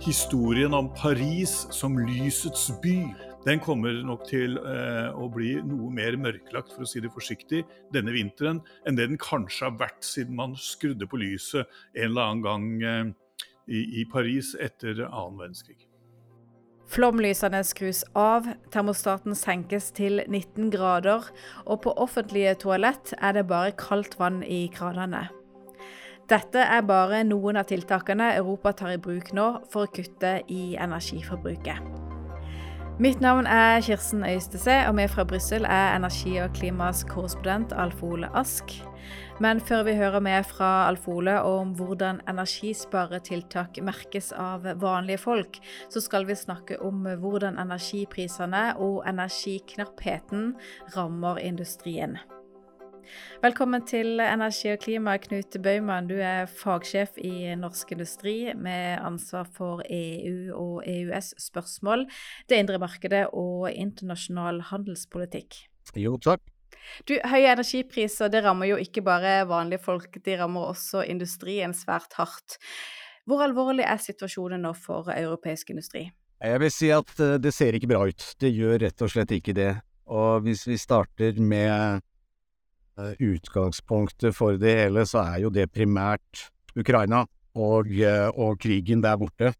historien om Paris som lysets by, den kommer nok til eh, å bli noe mer mørklagt, for å si det forsiktig, denne vinteren enn det den kanskje har vært siden man skrudde på lyset en eller annen gang eh, i, i Paris etter annen verdenskrig. Flomlysene skrus av, termostaten senkes til 19 grader, og på offentlige toalett er det bare kaldt vann i kranene. Dette er bare noen av tiltakene Europa tar i bruk nå for å kutte i energiforbruket. Mitt navn er Kirsten Øystese, og vi fra Brussel er energi- og klimas korrespondent Alf Ole Ask. Men før vi hører mer fra Alf Ole om hvordan energisparetiltak merkes av vanlige folk, så skal vi snakke om hvordan energiprisene og energiknappheten rammer industrien. Velkommen til Energi og klima, Knut Bøyman. Du er fagsjef i Norsk Industri med ansvar for EU- og EØS-spørsmål, det indre markedet og internasjonal handelspolitikk. Jo, takk. Du, Høye energipriser det rammer jo ikke bare vanlige folk, de rammer også industrien svært hardt. Hvor alvorlig er situasjonen nå for europeisk industri? Jeg vil si at eh, det ser ikke bra ut. Det gjør rett og slett ikke det. Og hvis vi starter med utgangspunktet for det hele, så er jo det primært Ukraina og, eh, og, krigen der borte.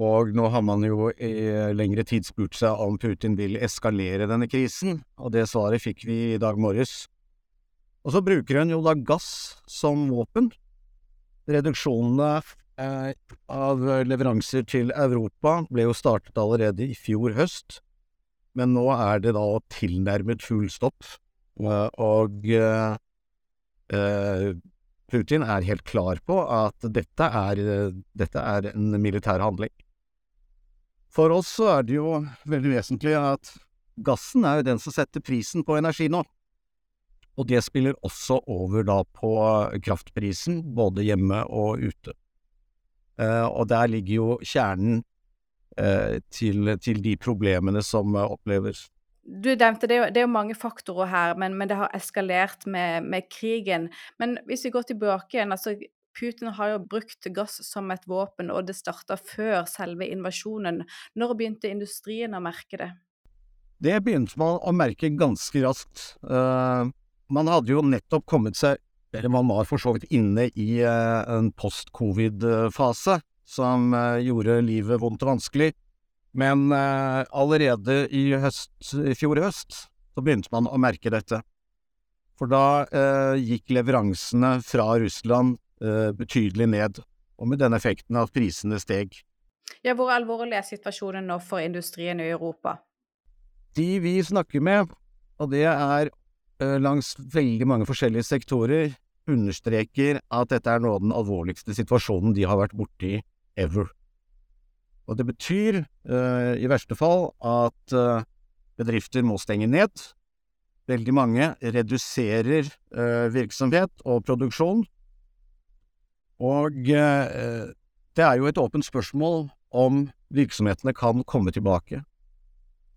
Og nå har man jo i lengre tid spurt seg om Putin vil eskalere denne krisen, og det svaret fikk vi i dag morges. Og så bruker han jo da gass som våpen. Reduksjonene eh, av leveranser til Europa ble jo startet allerede i fjor høst, men nå er det da tilnærmet full stopp Eh, og eh, eh, Putin er helt klar på at dette er, dette er en militær handling. For oss så er det jo veldig vesentlig at gassen er jo den som setter prisen på energi nå. Og det spiller også over da på kraftprisen, både hjemme og ute. Eh, og der ligger jo kjernen eh, til, til, de problemene som oppleves. Du nevnte det, det er jo mange faktorer her, men, men det har eskalert med, med, krigen. Men hvis vi går tilbake igjen, altså Putin har jo brukt gass som et våpen, og det starta før selve invasjonen. Når begynte industrien å merke det? Det begynte man å merke ganske raskt. Uh, man hadde jo nettopp kommet seg eller man var for så vidt inne i uh, en post-covid-fase som uh, gjorde livet vondt og vanskelig. Men eh, allerede i, høst, i fjor høst så begynte man å merke dette. For da eh, gikk leveransene fra Russland eh, betydelig ned, og med den effekten at prisene steg. Ja, Hvor alvorlig er situasjonen nå for industrien i Europa? De vi snakker med, og det er eh, langs veldig mange forskjellige sektorer, understreker at dette er nå den alvorligste situasjonen de har vært borti ever. Og det betyr uh, i verste fall at uh, bedrifter må stenge ned. Veldig mange reduserer uh, virksomhet og produksjon. Og det er jo et åpent spørsmål om virksomhetene kan komme tilbake.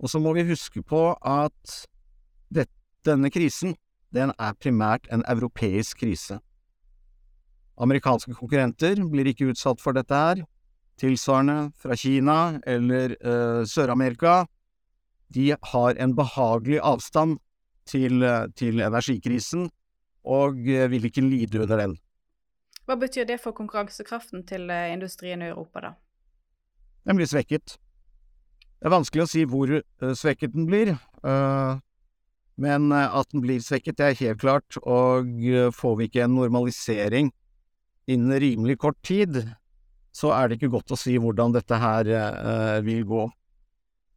Og så må vi huske på at det, denne krisen, den er primært en europeisk krise. Amerikanske konkurrenter blir ikke utsatt for dette her, tilsvarende fra Kina eller uh, Sør-Amerika, de har en behagelig avstand til, uh, til energikrisen og uh, vil ikke lide under den. Hva betyr det for konkurransekraften til industrien i Europa, da? Den blir svekket. Det er vanskelig å si hvor svekket den blir, men at den blir svekket, det er helt klart, og får vi ikke en normalisering innen rimelig kort tid, så er det ikke godt å si hvordan dette her eh, vil gå.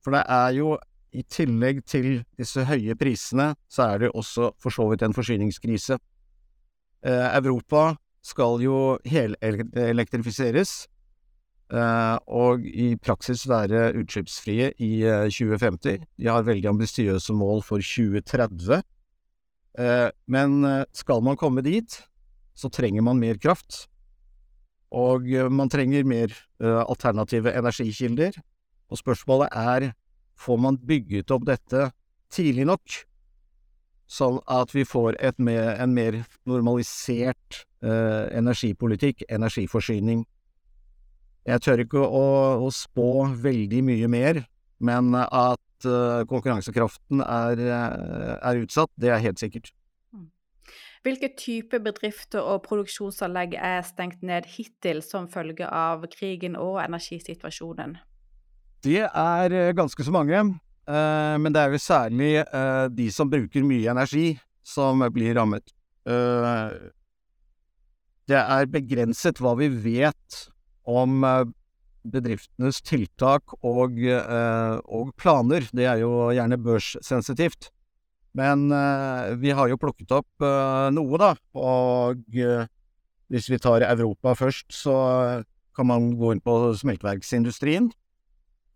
For det er jo, i tillegg til disse høye prisene, så er det også for så vidt en forsyningskrise. Eh, Europa skal jo helelektrifiseres, eh, og i praksis være utslippsfrie i 2050. Eh, De har veldig ambisiøse mål for 2030. Eh, men eh, skal man komme dit, så trenger man mer kraft. Og eh, man trenger mer uh, alternative energikilder. Og spørsmålet er, får man bygget opp dette tidlig nok, sånn at vi får mer, en mer normalisert eh, energipolitikk, energiforsyning? Jeg tør ikke å, å spå veldig mye mer, men at eh, konkurransekraften er, er, utsatt, det er helt sikkert. Hvilke type bedrifter og produksjonsanlegg er stengt ned hittil som følge av krigen og energisituasjonen? Det er ganske så mange, uh, men det er jo særlig uh, de som bruker mye energi, som blir rammet. det er begrenset hva vi vet om eh, bedriftenes tiltak og, eh, og, planer. Det er jo gjerne børssensitivt. Men eh, vi har jo plukket opp noe, da. Og hvis vi tar Europa først, så kan man gå inn på smelteverksindustrien.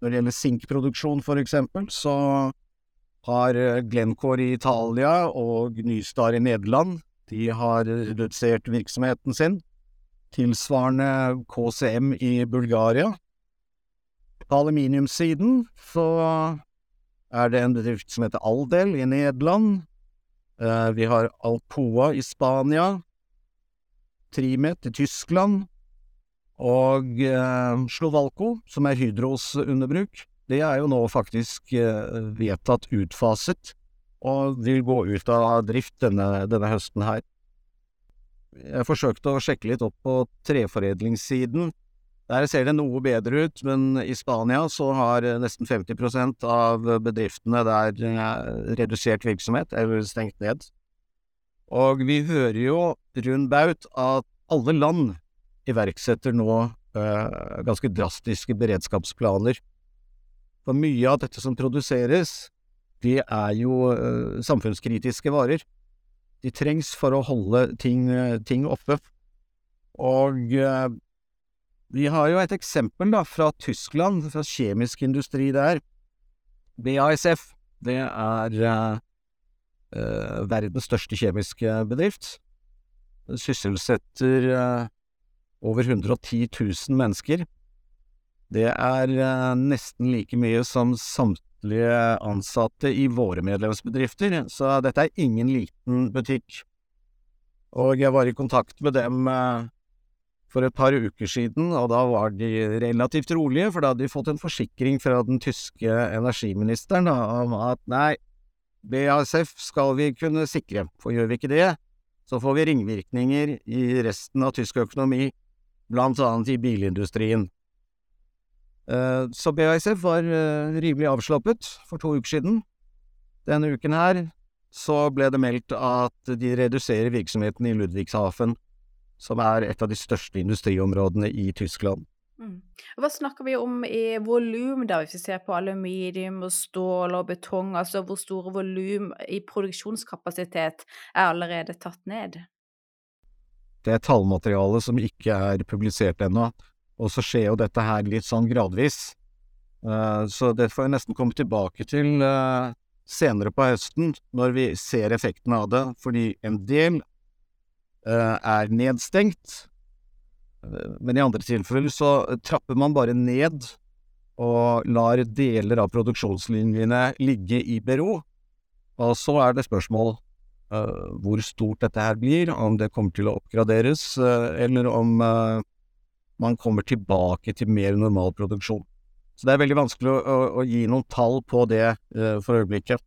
Når det gjelder sinkproduksjon, for eksempel, så har Glencore i Italia og Nystar i Nederland de har redusert virksomheten sin. Tilsvarende KCM i Bulgaria. På aluminiumssiden så er det en bedrift som heter Aldel i Nederland. Eh, vi har Alcoa i Spania. Trimet i Tyskland. Og eh, Slovalco, som er Hydros underbruk, det er jo nå faktisk eh, vedtatt utfaset, og vil gå ut av drift denne, denne høsten her. Jeg forsøkte å sjekke litt opp på treforedlingssiden. Der ser det noe bedre ut, men i Spania så har nesten 50% av bedriftene der eh, redusert virksomhet, eller stengt ned. Og vi hører jo rund baut at alle land iverksetter nå eh, ganske drastiske beredskapsplaner. For mye av dette som produseres, det er jo eh, samfunnskritiske varer. De trengs for å holde ting, ting oppe. Og eh, vi har jo et eksempel da, fra Tyskland, fra kjemisk industri der. BASF, det er uh, uh, verdens største kjemiske bedrift. Den sysselsetter uh, over 110 000 mennesker. Det er nesten like mye som samtlige ansatte i våre medlemsbedrifter, så dette er ingen liten butikk. Og jeg var i kontakt med dem for et par uker siden, og da var de relativt rolige, for da hadde de fått en forsikring fra den tyske energiministeren om at nei, BASF skal vi kunne sikre, for gjør vi ikke det, så får vi ringvirkninger i resten av tysk økonomi, blant annet i bilindustrien. Eh, så BASF var eh, rimelig avslappet for to uker siden. Denne uken her så ble det meldt at de reduserer virksomheten i Ludwigshafen, som er et av de største industriområdene i Tyskland. Mm. Hva snakker vi om i volum, da, hvis vi ser på aluminium og stål og betong? Altså hvor store volum i produksjonskapasitet er allerede tatt ned? Det er tallmateriale som ikke er publisert ennå. Og så skjer jo dette her litt sånn gradvis. Uh, så det får jeg nesten komme tilbake til uh, senere på høsten, når vi ser effekten av det, fordi en del er nedstengt, men i andre tilfeller så trapper man bare ned og lar deler av produksjonslinjene ligge i bero. Og så er det spørsmål hvor stort dette her blir, om det kommer til å oppgraderes, eller om man kommer tilbake til mer normal produksjon. Så det er veldig vanskelig å, å, å gi noen tall på det uh, for øyeblikket.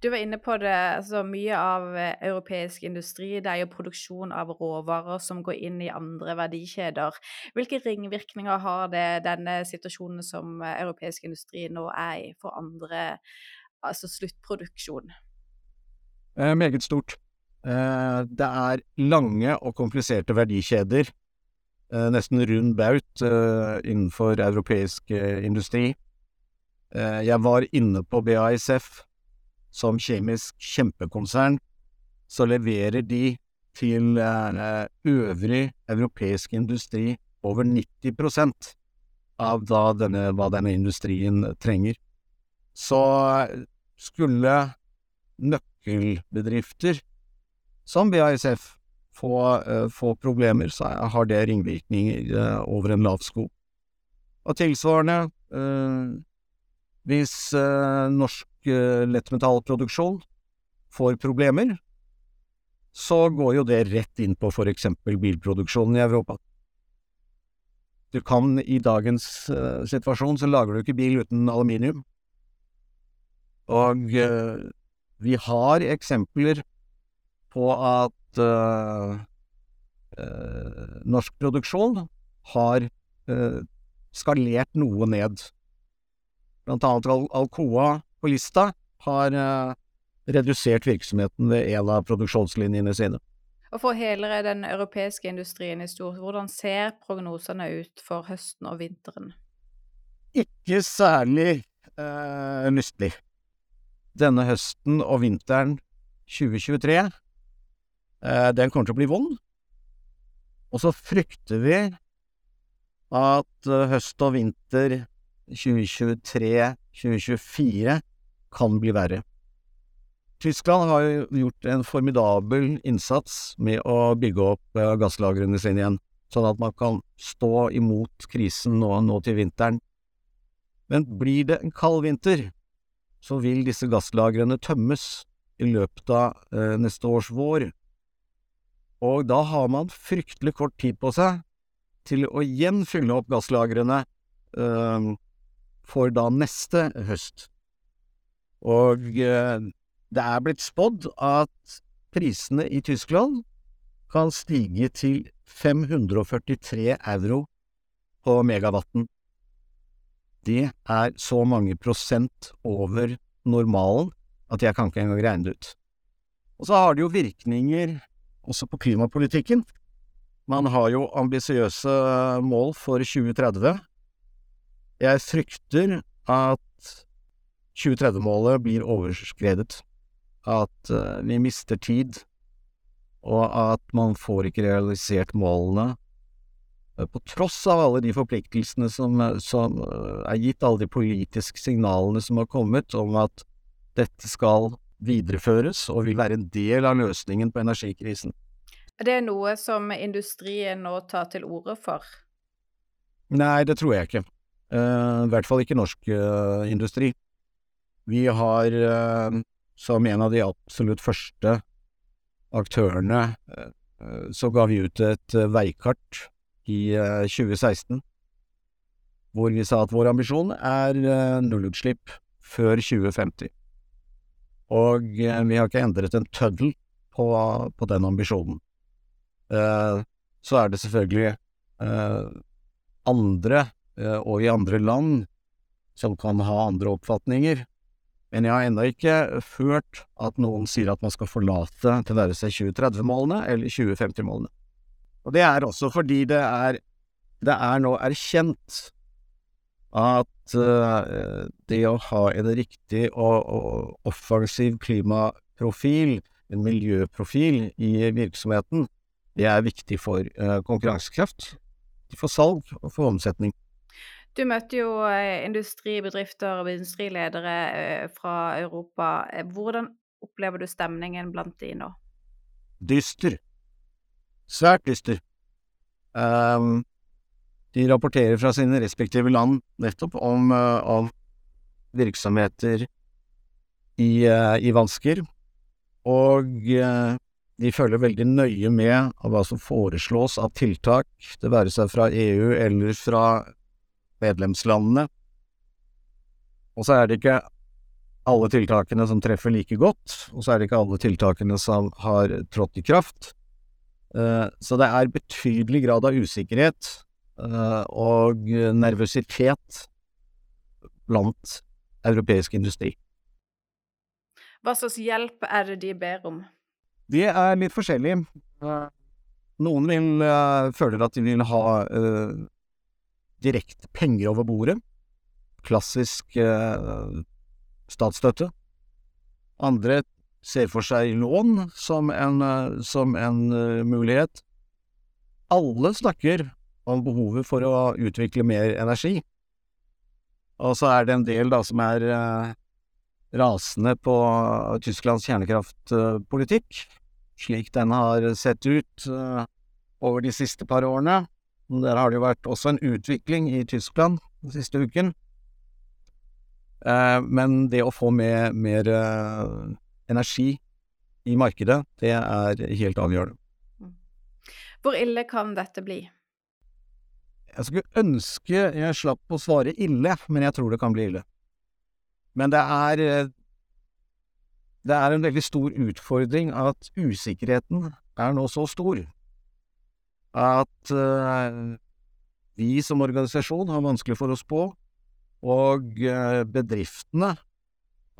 Du var inne på det, altså mye av eh, europeisk industri det er jo produksjon av råvarer som går inn i andre verdikjeder. Hvilke ringvirkninger har det denne situasjonen som eh, europeisk industri nå er i, for andre, altså sluttproduksjon? Eh, meget stort. Eh, det er lange og kompliserte verdikjeder Eh, nesten rund baut eh, innenfor europeisk industri. jeg var inne på BASF. Som kjemisk kjempekonsern så leverer de til øvrig europeisk industri over 90% av denne, hva denne industrien trenger. Så skulle nøkkelbedrifter som BASF få, uh, få problemer, så har det ringvirkninger over en lav sko. Og tilsvarende, hvis norsk lettmetallproduksjon får problemer, så går jo det rett inn på for eksempel bilproduksjonen i Europa. du kan i dagens uh, situasjon, så lager du ikke bil uten aluminium. Og uh, vi har eksempler på at uh, norsk produksjon har skalert noe ned. Blant annet Al Alcoa på Lista har redusert virksomheten ved en av produksjonslinjene sine. Og for hele den europeiske industrien i stort, hvordan ser prognosene ut for høsten og vinteren? Ikke særlig eh, lystelig. Denne høsten og vinteren 2023, eh, den kommer til å bli vond. Og så frykter vi at uh, høst og vinter 2023-2024 kan bli verre. Tyskland har gjort en formidabel innsats med å bygge opp eh, gasslagrene sine igjen, sånn at man kan stå imot krisen nå, nå til vinteren. Men blir det en kald vinter, så vil disse gasslagrene tømmes i løpet av eh, neste års vår. Og da har man fryktelig kort tid på seg til å igjen fylle opp gasslagrene eh, for da neste høst. Og eh, det er blitt spådd at prisene i Tyskland kan stige til 543 euro på megawatten. Det er så mange prosent over normalen at jeg kan ikke engang regne det ut. Og så har det jo virkninger også på klimapolitikken. Man har jo ambisiøse mål for 2030. Jeg frykter at 2030-målet blir overskredet at uh, vi mister tid, og at man får ikke realisert målene. Uh, på tross av alle de forpliktelsene som, eh, som uh, er gitt, alle de politiske signalene som har kommet om at dette skal videreføres og vil være en del av løsningen på energikrisen. Er det noe som industrien nå tar til orde for? Nei, det tror jeg ikke. I hvert fall ikke norsk industri. Vi har som en av de absolutt første aktørene, eh, så ga vi ut et eh, veikart i 2016 eh, hvor vi sa at vår ambisjon er nullutslipp før 2050. Og vi har ikke endret en tøddel på, på den ambisjonen. Så er det selvfølgelig andre, og i andre land, som kan ha andre oppfatninger. Men jeg har ennå ikke ført at noen sier at man skal forlate til være seg 2030-målene eller 2050-målene. Og det er også fordi det er, det er nå erkjent at uh, det å ha en riktig og, og offensiv klimaprofil, en miljøprofil i virksomheten, det er viktig for uh, konkurransekraft, for salg og for omsetning. Du møtte jo eh, industribedrifter og industriledere eh, fra Europa. Eh, hvordan opplever du stemningen blant de nå? Dyster. Svært dyster. Um, de rapporterer fra sine respektive land nettopp om, om virksomheter i, i, vansker, og de følger veldig nøye med av hva som foreslås av tiltak, det være seg fra EU eller fra medlemslandene. Og så er det ikke alle tiltakene som treffer like godt, og så er det ikke alle tiltakene som har trådt i kraft. Eh, så det er betydelig grad av usikkerhet eh, og nervøsitet blant europeisk industri. Hva slags hjelp er det de ber om? Det er litt forskjellig. Eh, noen vil, føler at de vil ha direkte penger over bordet. Klassisk eh, statsstøtte. Andre ser for seg lån som en, eh, som en uh, mulighet. Alle snakker om behovet for å utvikle mer energi. Og så er det en del da som er uh, rasende på Tysklands kjernekraftpolitikk, slik den har sett ut uh, over de siste par årene. Der har det jo vært også en utvikling i Tyskland den siste uken. Eh, men det å få med mer eh, energi i markedet, det er helt avgjørende. Hvor ille kan dette bli? Jeg skulle ønske jeg slapp å svare ille, men jeg tror det kan bli ille. Men det er eh, Det er en veldig stor utfordring at usikkerheten er nå så stor at uh, vi som organisasjon har vanskelig for å spå, og uh, bedriftene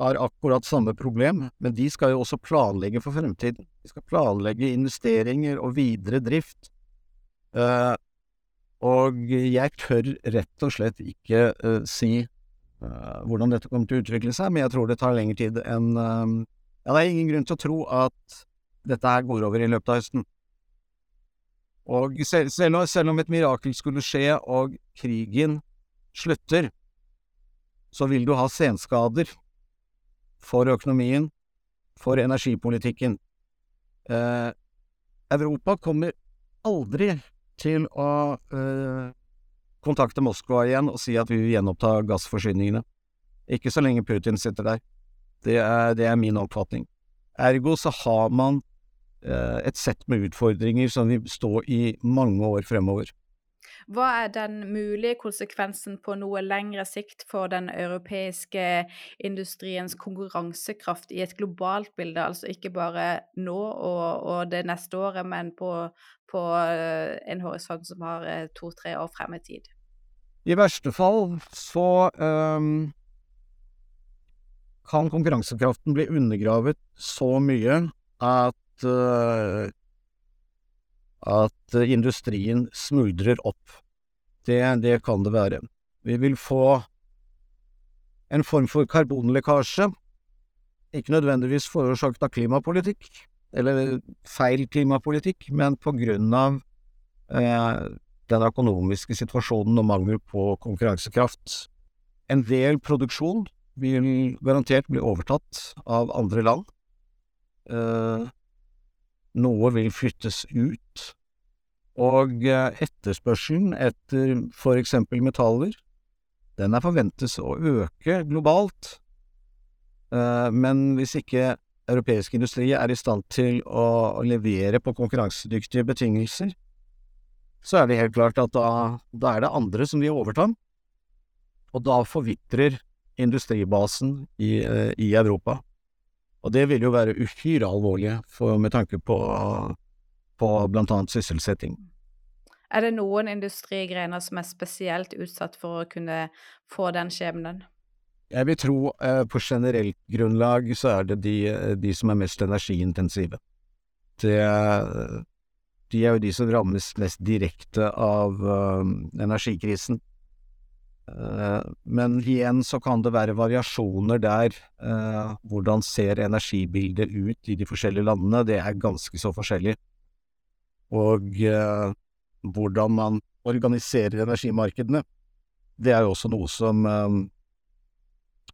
har akkurat samme problem, men de skal jo også planlegge for fremtiden. De skal planlegge investeringer og videre drift. Uh, og jeg tør rett og slett ikke si hvordan dette kommer til å utvikle seg, men jeg tror det tar lengre tid enn Ja, det er ingen grunn til å tro at dette her går over i løpet av høsten. Og selv, selv, selv om et mirakel skulle skje og krigen slutter, så vil du ha senskader for økonomien, for energipolitikken. Europa kommer aldri til å eh, kontakte Moskva igjen og si at vi vil gjenoppta gassforsyningene. Ikke så lenge Putin sitter der. Det er, det er min oppfatning. Ergo så har man et sett med utfordringer som vil stå i mange år fremover. Hva er den mulige konsekvensen på noe lengre sikt for den europeiske industriens konkurransekraft i et globalt bilde, altså ikke bare nå og, og det neste året, men på, på eh, en horisont som har eh, to-tre år frem i tid? I verste fall så um, kan konkurransekraften bli undergravet så mye at at industrien smuldrer opp. Det, det kan det være. Vi vil få en form for karbonlekkasje, ikke nødvendigvis forårsaket av klimapolitikk, eller feil klimapolitikk, men på grunn av eh, den økonomiske situasjonen og mangel på konkurransekraft. En del produksjon vil garantert bli overtatt av andre land. Eh, noe vil flyttes ut, og eh, etterspørselen etter for eksempel metaller, den er forventes å øke globalt, eh, men hvis ikke europeisk industri er i stand til å levere på konkurransedyktige betingelser, så er det helt klart at da, da er det andre som vil overta, og da forvitrer industribasen i, eh, i Europa. Og det vil jo være uhyre alvorlig for, med tanke på, på blant annet sysselsetting. Er det noen industrigrener som er spesielt utsatt for å kunne få den skjebnen? Jeg vil tro eh, på generelt grunnlag så er det de, de som er mest energiintensive. Det, de er jo de som rammes mest direkte av uh, energikrisen. Uh, men igjen så kan det være variasjoner der. Uh, hvordan ser energibildet ut i de forskjellige landene? Det er ganske så forskjellig. Og hvordan man organiserer energimarkedene, det er jo også noe som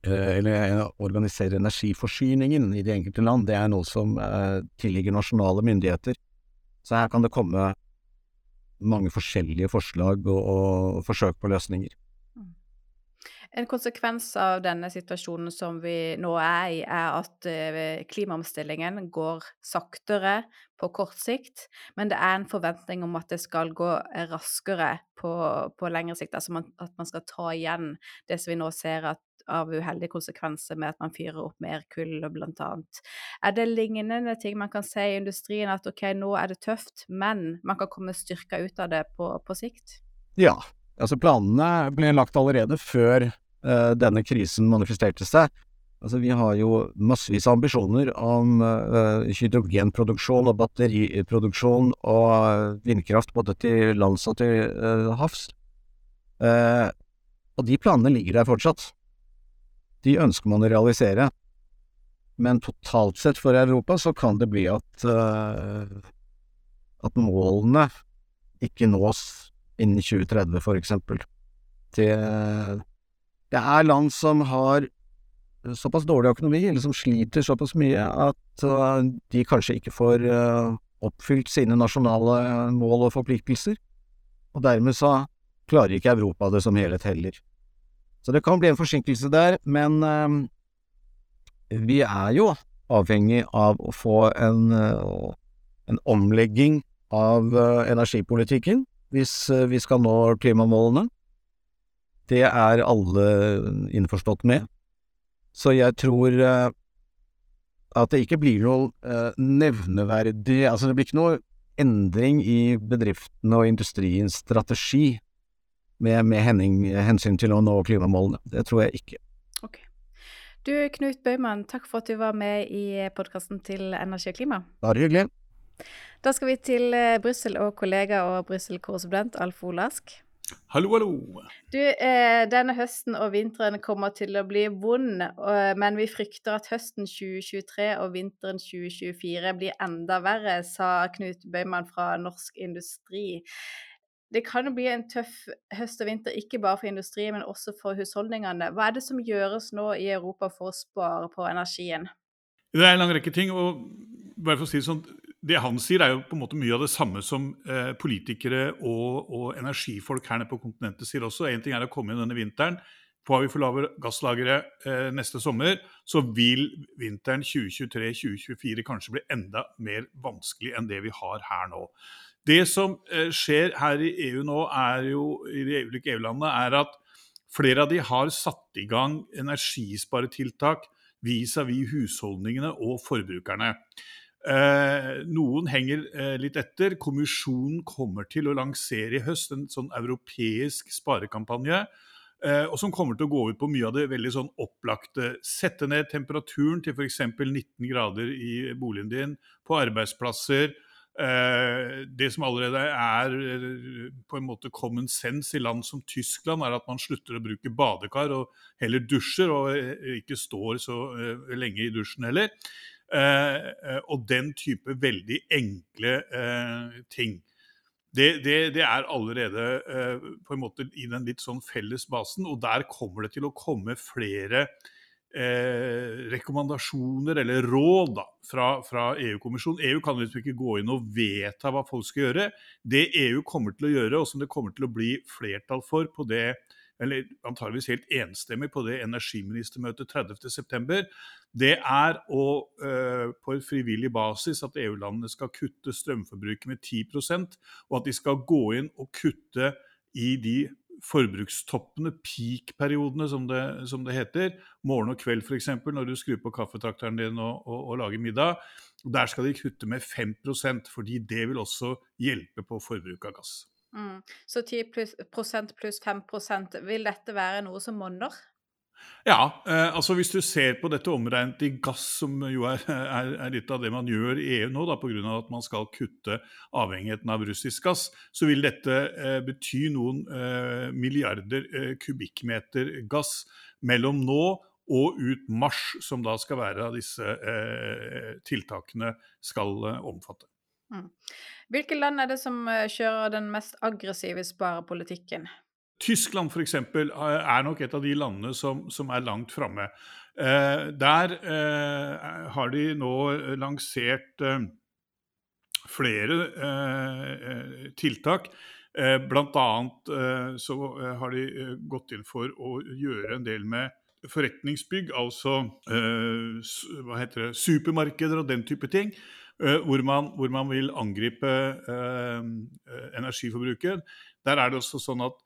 Eh, eller eh, organisere energiforsyningen i de enkelte land, det er noe som eh, tilligger nasjonale myndigheter. Så her kan det komme mange forskjellige forslag og, og forsøk på løsninger. En konsekvens av denne situasjonen som vi nå er i, er at klimaomstillingen går saktere på kort sikt, men det er en forventning om at det skal gå raskere på, på lengre sikt. Altså man, at man skal ta igjen det som vi nå ser at av uheldige konsekvenser med at man fyrer opp mer kull, blant annet. Er det lignende ting man kan si i industrien, at ok, nå er det tøft, men man kan komme styrka ut av det på, på sikt? Ja, altså planene ble lagt allerede før denne krisen manifesterte seg. Altså, vi har jo massevis av ambisjoner om uh, hydrogenproduksjon og batteriproduksjon og vindkraft både til lands og til uh, havs. Uh, og de planene ligger der fortsatt de ønsker man å realisere. Men totalt sett for Europa så kan det bli at at målene ikke nås innen 2030, for eksempel. Det, det er land som har såpass dårlig økonomi, eller som sliter såpass mye, at uh, de kanskje ikke får uh, oppfylt sine nasjonale mål og forpliktelser. Og dermed så klarer ikke Europa det som helhet heller. Så det kan bli en forsinkelse der, men uh, vi er jo avhengig av å få en, en omlegging av energipolitikken. hvis vi skal nå klimamålene. Det er alle innforstått med. Så jeg tror at det ikke blir noe nevneverdig Altså, det blir ikke noe endring i bedriftene og industriens strategi med, med henning, hensyn til å nå klimamålene. Det tror jeg ikke. Ok. Du Knut Bøyman, takk for at du var med i podkasten til Energi og klima. Bare hyggelig. Da skal vi til eh, Brussel og kollega og Brussel-korrespondent Alf Olask. Hallo, hallo. Du, eh, denne høsten og vinteren kommer til å bli vond, og, men vi frykter at høsten 2023 og vinteren 2024 blir enda verre, sa Knut Bøyman fra Norsk Industri det kan jo bli en tøff høst og vinter, ikke bare for industrien, men også for husholdningene. Hva er det som gjøres nå i Europa for å spare på energien? Det er en lang rekke ting. og bare for å si Det sånn, det han sier, er jo på en måte mye av det samme som eh, politikere og, og, energifolk her nede på kontinentet sier også. Én ting er å komme inn denne vinteren. Får vi for lave gasslagre eh, neste sommer, så vil vinteren 2023-2024 kanskje bli enda mer vanskelig enn det vi har her nå. Det som eh, skjer her i EU nå, er jo, i de ulike EU-landene, er at flere av de har satt i gang energisparetiltak vis-à-vis husholdningene og forbrukerne. Eh, noen henger eh, litt etter. Kommisjonen kommer til å lansere i høst en sånn europeisk sparekampanje. Eh, og som kommer til å gå ut på mye av det veldig sånn opplagte. Sette ned temperaturen til f.eks. 19 grader i boligen din, på arbeidsplasser. Eh, det som allerede er eh, på en måte common sense i land som Tyskland, er at man slutter å bruke badekar og heller dusjer, og eh, ikke står så lenge i dusjen heller. Og den type veldig enkle ting. Det, det, det, er allerede på en måte i den litt sånn felles basen, og der kommer det til å komme flere eh, rekommandasjoner eller råd da, fra, fra EU-kommisjonen. EU kan liksom ikke gå inn og vedta hva folk skal gjøre. Det EU kommer til å gjøre, og som det kommer til å bli flertall for på det eller antageligvis helt enstemmig på det energiministermøtet 30.9., det er å uh, på en frivillig basis at EU-landene skal kutte strømforbruket med 10% og at de skal gå inn og kutte i de forbrukstoppene, peak-periodene som, som, det heter, morgen og kveld f.eks., når du skrur på kaffetrakteren din og, og, og, lager middag. Der skal de kutte med 5% fordi det vil også hjelpe på forbruk av gass. Mm. Så 10 pluss, pluss 5 prosent, vil dette være noe som monner? Ja, eh, altså hvis du ser på dette omregnet i gass, som jo er, er, er, litt av det man gjør i EU nå, pga. at man skal kutte avhengigheten av russisk gass, så vil dette eh, bety noen eh, milliarder eh, kubikkmeter gass mellom nå og ut mars, som da skal være av disse eh, tiltakene skal eh, omfatte. Mm. Hvilke land er det som kjører den mest aggressive sparepolitikken? Tyskland f.eks. er nok et av de landene som, som er langt framme. Eh, der eh, har de nå lansert eh, flere eh, tiltak. Eh, eh, så har de gått inn for å gjøre en del med forretningsbygg, altså hva heter det, supermarkeder og den type ting. Hvor man, hvor man vil angripe energiforbruket. Der er det også sånn at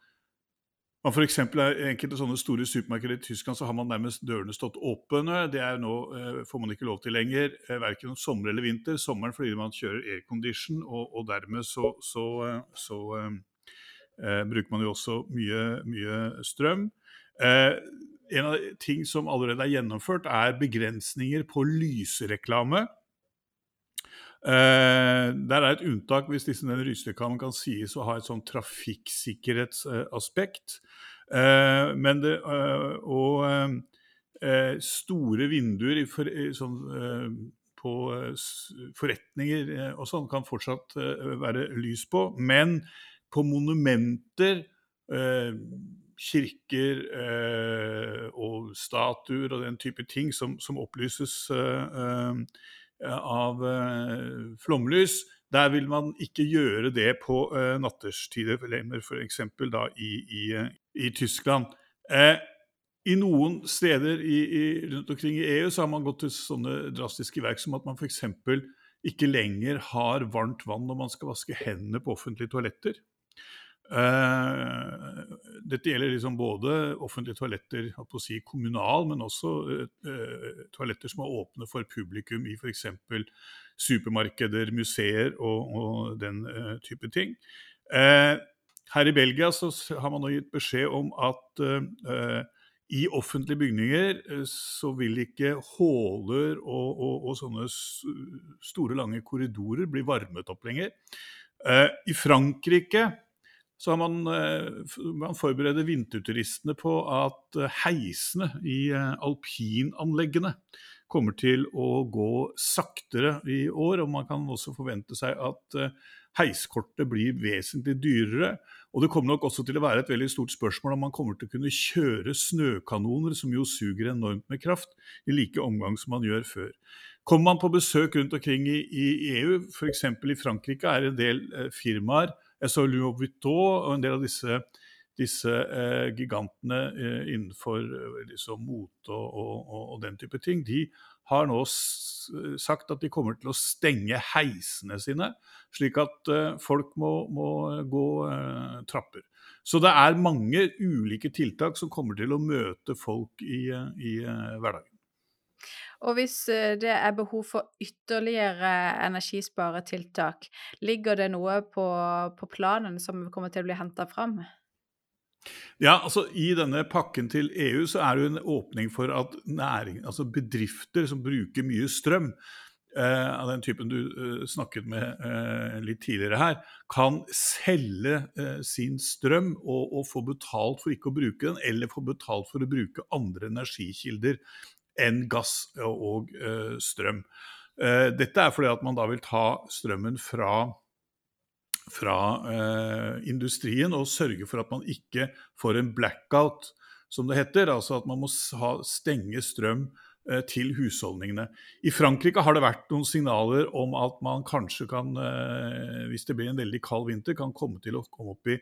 man for I enkelte sånne store supermarkeder i Tyskland så har man nærmest dørene stått åpne. Det er nå eh, får man ikke lov til lenger, eh, verken om sommer eller vinter. Sommeren fordi man kjører aircondition, og, og dermed så, så, eh, så eh, eh, bruker man jo også mye, mye strøm. Eh, en av de ting som allerede er gjennomført, er begrensninger på lysreklame. Uh, der er et unntak hvis disse, denne rysreklamen kan sies å ha et sånn trafikksikkerhetsaspekt. Uh, men det, uh, og store vinduer i for, sånn, på forretninger og sånn kan fortsatt være lys på. Men på monumenter, kirker og statuer og den type ting som, som opplyses av eh, flomlys. Der vil man ikke gjøre det på uh, natterstider lenger, f.eks. i, i, i Tyskland. Eh, I noen steder i, i, rundt omkring i EU så har man gått til sånne drastiske verk som at man f.eks. ikke lenger har varmt vann når man skal vaske hendene på offentlige toaletter. Uh, dette gjelder liksom både offentlige toaletter si kommunal, men også uh, toaletter som er åpne for publikum i f.eks. supermarkeder, museer og, og den uh, type ting. her i Belgia så har man nå gitt beskjed om at i offentlige bygninger så vil ikke håler og, og, og sånne store, lange korridorer bli varmet opp lenger. I Frankrike så har man, eh, man forbereder vinterturistene på at eh, heisene i eh, alpinanleggene kommer til å gå saktere i år. Og man kan også forvente seg at heiskortet blir vesentlig dyrere. Og det kommer nok også til å være et veldig stort spørsmål om man kommer til å kunne kjøre snøkanoner, som jo suger enormt med kraft, i like omgang som man gjør før. Kommer man på besøk rundt omkring i, i EU, f.eks. i Frankrike, er en del firmaer jeg så Louis Vuitton og en del av disse, disse eh, gigantene eh, innenfor eh, liksom, mote og, og, og, den type ting, de har nå sagt at de kommer til å stenge heisene sine, slik at eh, folk må, må gå eh, trapper. Så det er mange ulike tiltak som kommer til å møte folk i, eh, i hverdagen. Og hvis eh, det er behov for ytterligere energisparetiltak, ligger det noe på, på planen som kommer til å bli henta fram? Ja, altså I denne pakken til EU så er det jo en åpning for at næring, altså bedrifter som bruker mye strøm, eh, av den typen du eh, snakket med eh, litt tidligere her, kan selge eh, sin strøm og, og, få betalt for ikke å bruke den, eller få betalt for å bruke andre energikilder enn gass og uh, strøm. Uh, dette er fordi at man da vil ta strømmen fra, fra uh, industrien og sørge for at man ikke får en blackout, som det heter. Altså at man må stenge strøm til husholdningene. I Frankrike har det vært noen signaler om at man kanskje kan, hvis det blir en veldig kald vinter, kan komme til å komme opp i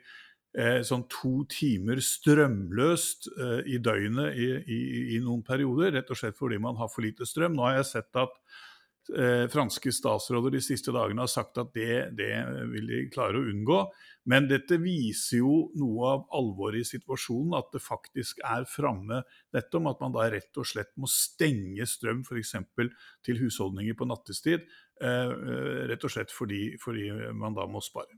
eh, sånn to timer strømløst eh, i døgnet i, i, i, noen perioder, rett og slett fordi man har for lite strøm. Nå har jeg sett at eh, franske statsråder de siste dagene har sagt at det, det, vil de klare å unngå. Men dette viser jo noe av alvoret i situasjonen, at det faktisk er framme dette om at man da rett og slett må stenge strøm f.eks. til husholdninger på nattestid, eh, eh, rett og slett fordi, fordi man da må spare.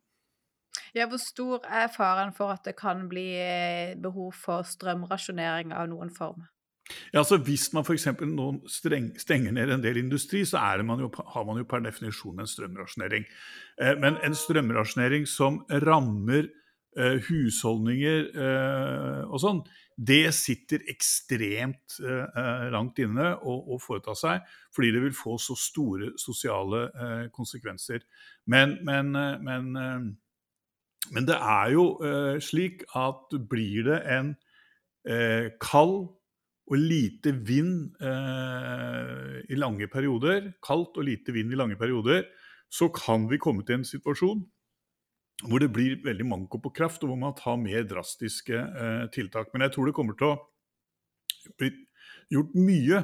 Ja, hvor stor er faren for at det kan bli eh, behov for strømrasjonering av noen form? Ja, altså Hvis man f.eks. nå stenger ned en del industri, så man jo, har man jo per definisjon en strømrasjonering. Eh, men en strømrasjonering som rammer eh, husholdninger og sånn, det sitter ekstremt langt inne å, foreta seg, fordi det vil få så store sosiale konsekvenser. Men, men, men men det er jo eh, slik at blir det en eh, kald og lite vind eh, i lange perioder, kaldt og lite vind i lange perioder, så kan vi komme til en situasjon hvor det blir veldig manko på kraft, og hvor man tar mer drastiske eh, tiltak. Men jeg tror det kommer til å bli gjort mye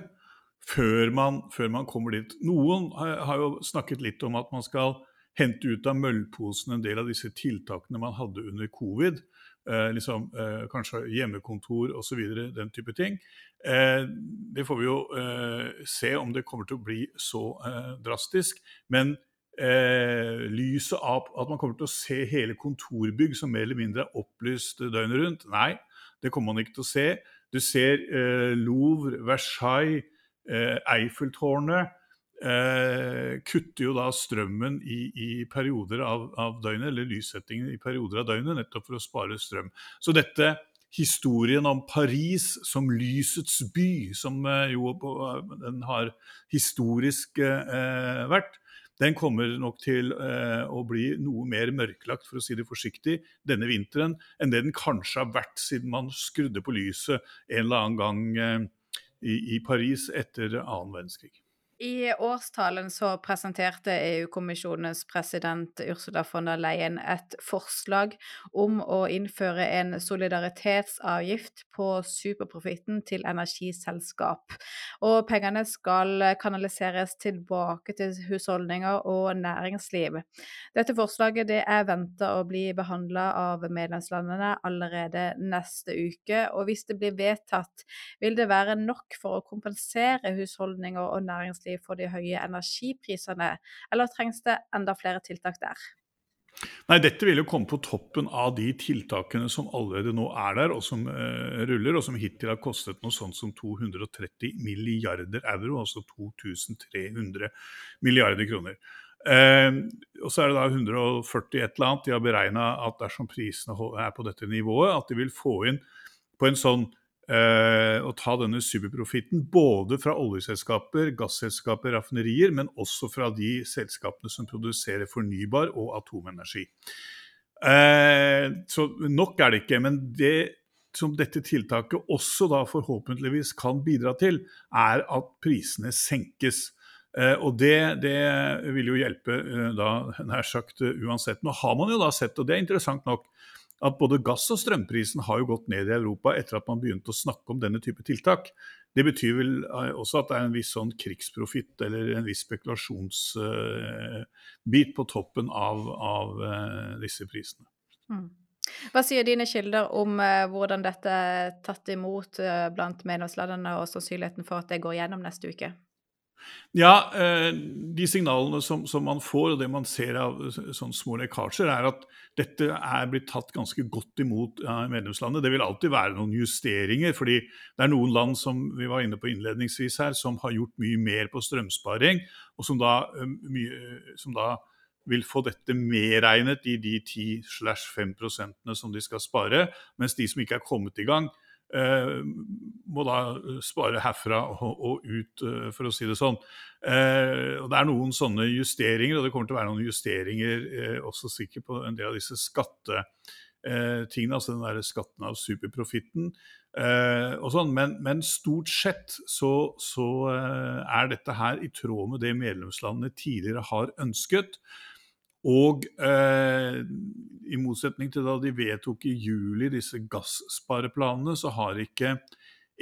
før man, før man kommer dit. Noen har, har jo snakket litt om at man skal hente ut av møllposen en del av disse tiltakene man hadde under covid. Eh, liksom, eh, kanskje hjemmekontor osv. Den type ting. Eh, det får vi jo eh, se om det kommer til å bli så eh, drastisk. Men eh, lyset av at man kommer til å se hele kontorbygg som mer eller mindre er opplyst døgnet rundt, nei, det kommer man ikke til å se. Du ser Louvre, Versailles, Eiffeltårnet eh, kutter jo da strømmen i, i perioder av, av, døgnet, eller lyssettingen i perioder av døgnet, nettopp for å spare strøm. Så dette historien om Paris som lysets by, som eh, jo den har historisk eh, vært, den kommer nok til eh, å bli noe mer mørklagt, for å si det forsiktig, denne vinteren enn det den kanskje har vært siden man skrudde på lyset en eller annen gang eh, i, i Paris etter annen verdenskrig. I årstalen så presenterte EU-kommisjonens president Ursula von der Leyen et forslag om å innføre en solidaritetsavgift på superprofitten til energiselskap. Og pengene skal kanaliseres tilbake til husholdninger og næringsliv. Dette forslaget det er venta å bli behandla av medlemslandene allerede neste uke. Og hvis det blir vedtatt, vil det være nok for å kompensere husholdninger og næringsliv næringsliv for de høye energiprisene, eller trengs det enda flere tiltak der? Nei, Dette vil jo komme på toppen av de tiltakene som allerede nå er der, og som uh, ruller, og som hittil har kostet noe sånt som 230 milliarder euro, altså 2300 milliarder kroner. Uh, og så er det da 140 et eller annet. De har beregna at dersom prisene er på dette nivået, at de vil få inn på en sånn eh, å ta denne superprofitten både fra oljeselskaper, gasselskaper, raffinerier, men også fra de selskapene som produserer fornybar og atomenergi. Eh, så nok er det ikke. Men det som dette tiltaket også da forhåpentligvis kan bidra til, er at prisene senkes. Eh, og det, det, vil jo hjelpe eh, da nær sagt uansett. Nå har man jo da sett, og det er interessant nok, at både gass- og strømprisen har jo gått ned i Europa etter at man begynte å snakke om denne type tiltak. Det betyr vel eh, også at det er en viss sånn krigsprofitt eller en viss spekulasjonsbit uh, på toppen av, av uh, disse prisene. Mm. Hva sier dine kilder om hvordan dette er tatt imot blant medlemslandene, og sannsynligheten for at det går gjennom neste uke? Ja, eh, de signalene som, som, man får, og det man ser av sånne små lekkasjer, er at dette er blitt tatt ganske godt imot av medlemslandet. Det vil alltid være noen justeringer, fordi det er noen land som vi var inne på innledningsvis her, som har gjort mye mer på strømsparing, og som da, eh, som da vil få dette medregnet i de 10-5% som de skal spare, mens de som ikke er kommet i gang, Uh, må da spare herfra og, og ut, uh, for å si det sånn. Eh, og Det er noen sånne justeringer, og det kommer til å være noen justeringer også sikkert på en del av disse skattetingene, altså den der skatten av superprofitten. og sånn, men, men, stort sett så, så er dette her i tråd med det medlemslandene tidligere har ønsket. Og eh, i motsetning til da de vedtok i juli disse gasspareplanene, så har ikke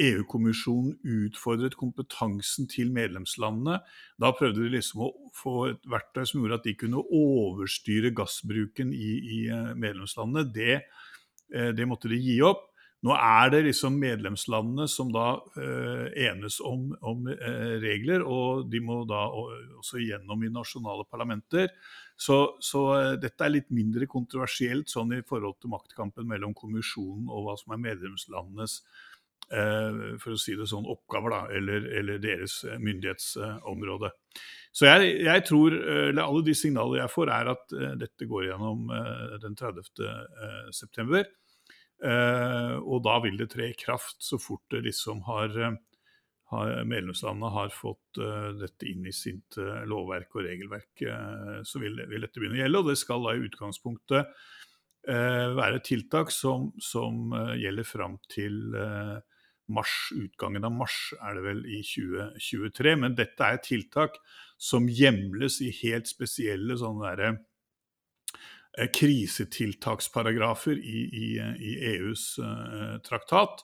EU-kommisjonen utfordret kompetansen til medlemslandene. Da prøvde de liksom å få et verktøy som gjorde at de kunne overstyre gassbruken i, i eh, medlemslandene. Det, eh, det, måtte de gi opp. Nå er det liksom medlemslandene som da eh, enes om, om eh, regler, og de må da også gjennom i nasjonale parlamenter. Så, så eh, dette er litt mindre kontroversielt sånn i forhold til maktkampen mellom kommisjonen og hva som er medlemslandenes uh, for å si det sånn, oppgaver, da, eller, eller deres uh, myndighetsområde. Så jeg, jeg, tror, eller alle de signalene jeg får, er at dette går gjennom den 30. september. Og da vil det tre i kraft så fort det liksom har har, medlemslandene har fått uh, dette inn i sitt lovverk og regelverk, så vil, vil, dette begynne å gjelde. Og det skal da i utgangspunktet være tiltak som, som gjelder fram til mars, utgangen av mars er det vel i 2023. Men dette er tiltak som hjemles i helt spesielle sånne derre krisetiltaksparagrafer i, i, i EUs traktat.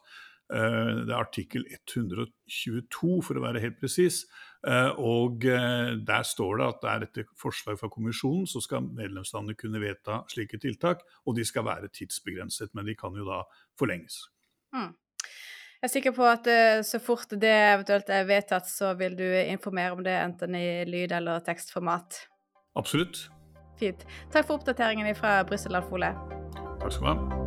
Eh, det er artikkel 122, for å være helt presis. Eh, og eh, der står det at det er etter forslag fra kommisjonen så skal medlemslandene kunne vedta slike tiltak, og de skal være tidsbegrenset, men de kan jo da forlenges. Mm. Jeg er sikker på at så fort det eventuelt er vedtatt, så vil du informere om det enten i lyd- eller tekstformat. Absolutt. Fint. Takk for oppdateringen fra Brussel Alfole. Takk skal du ha.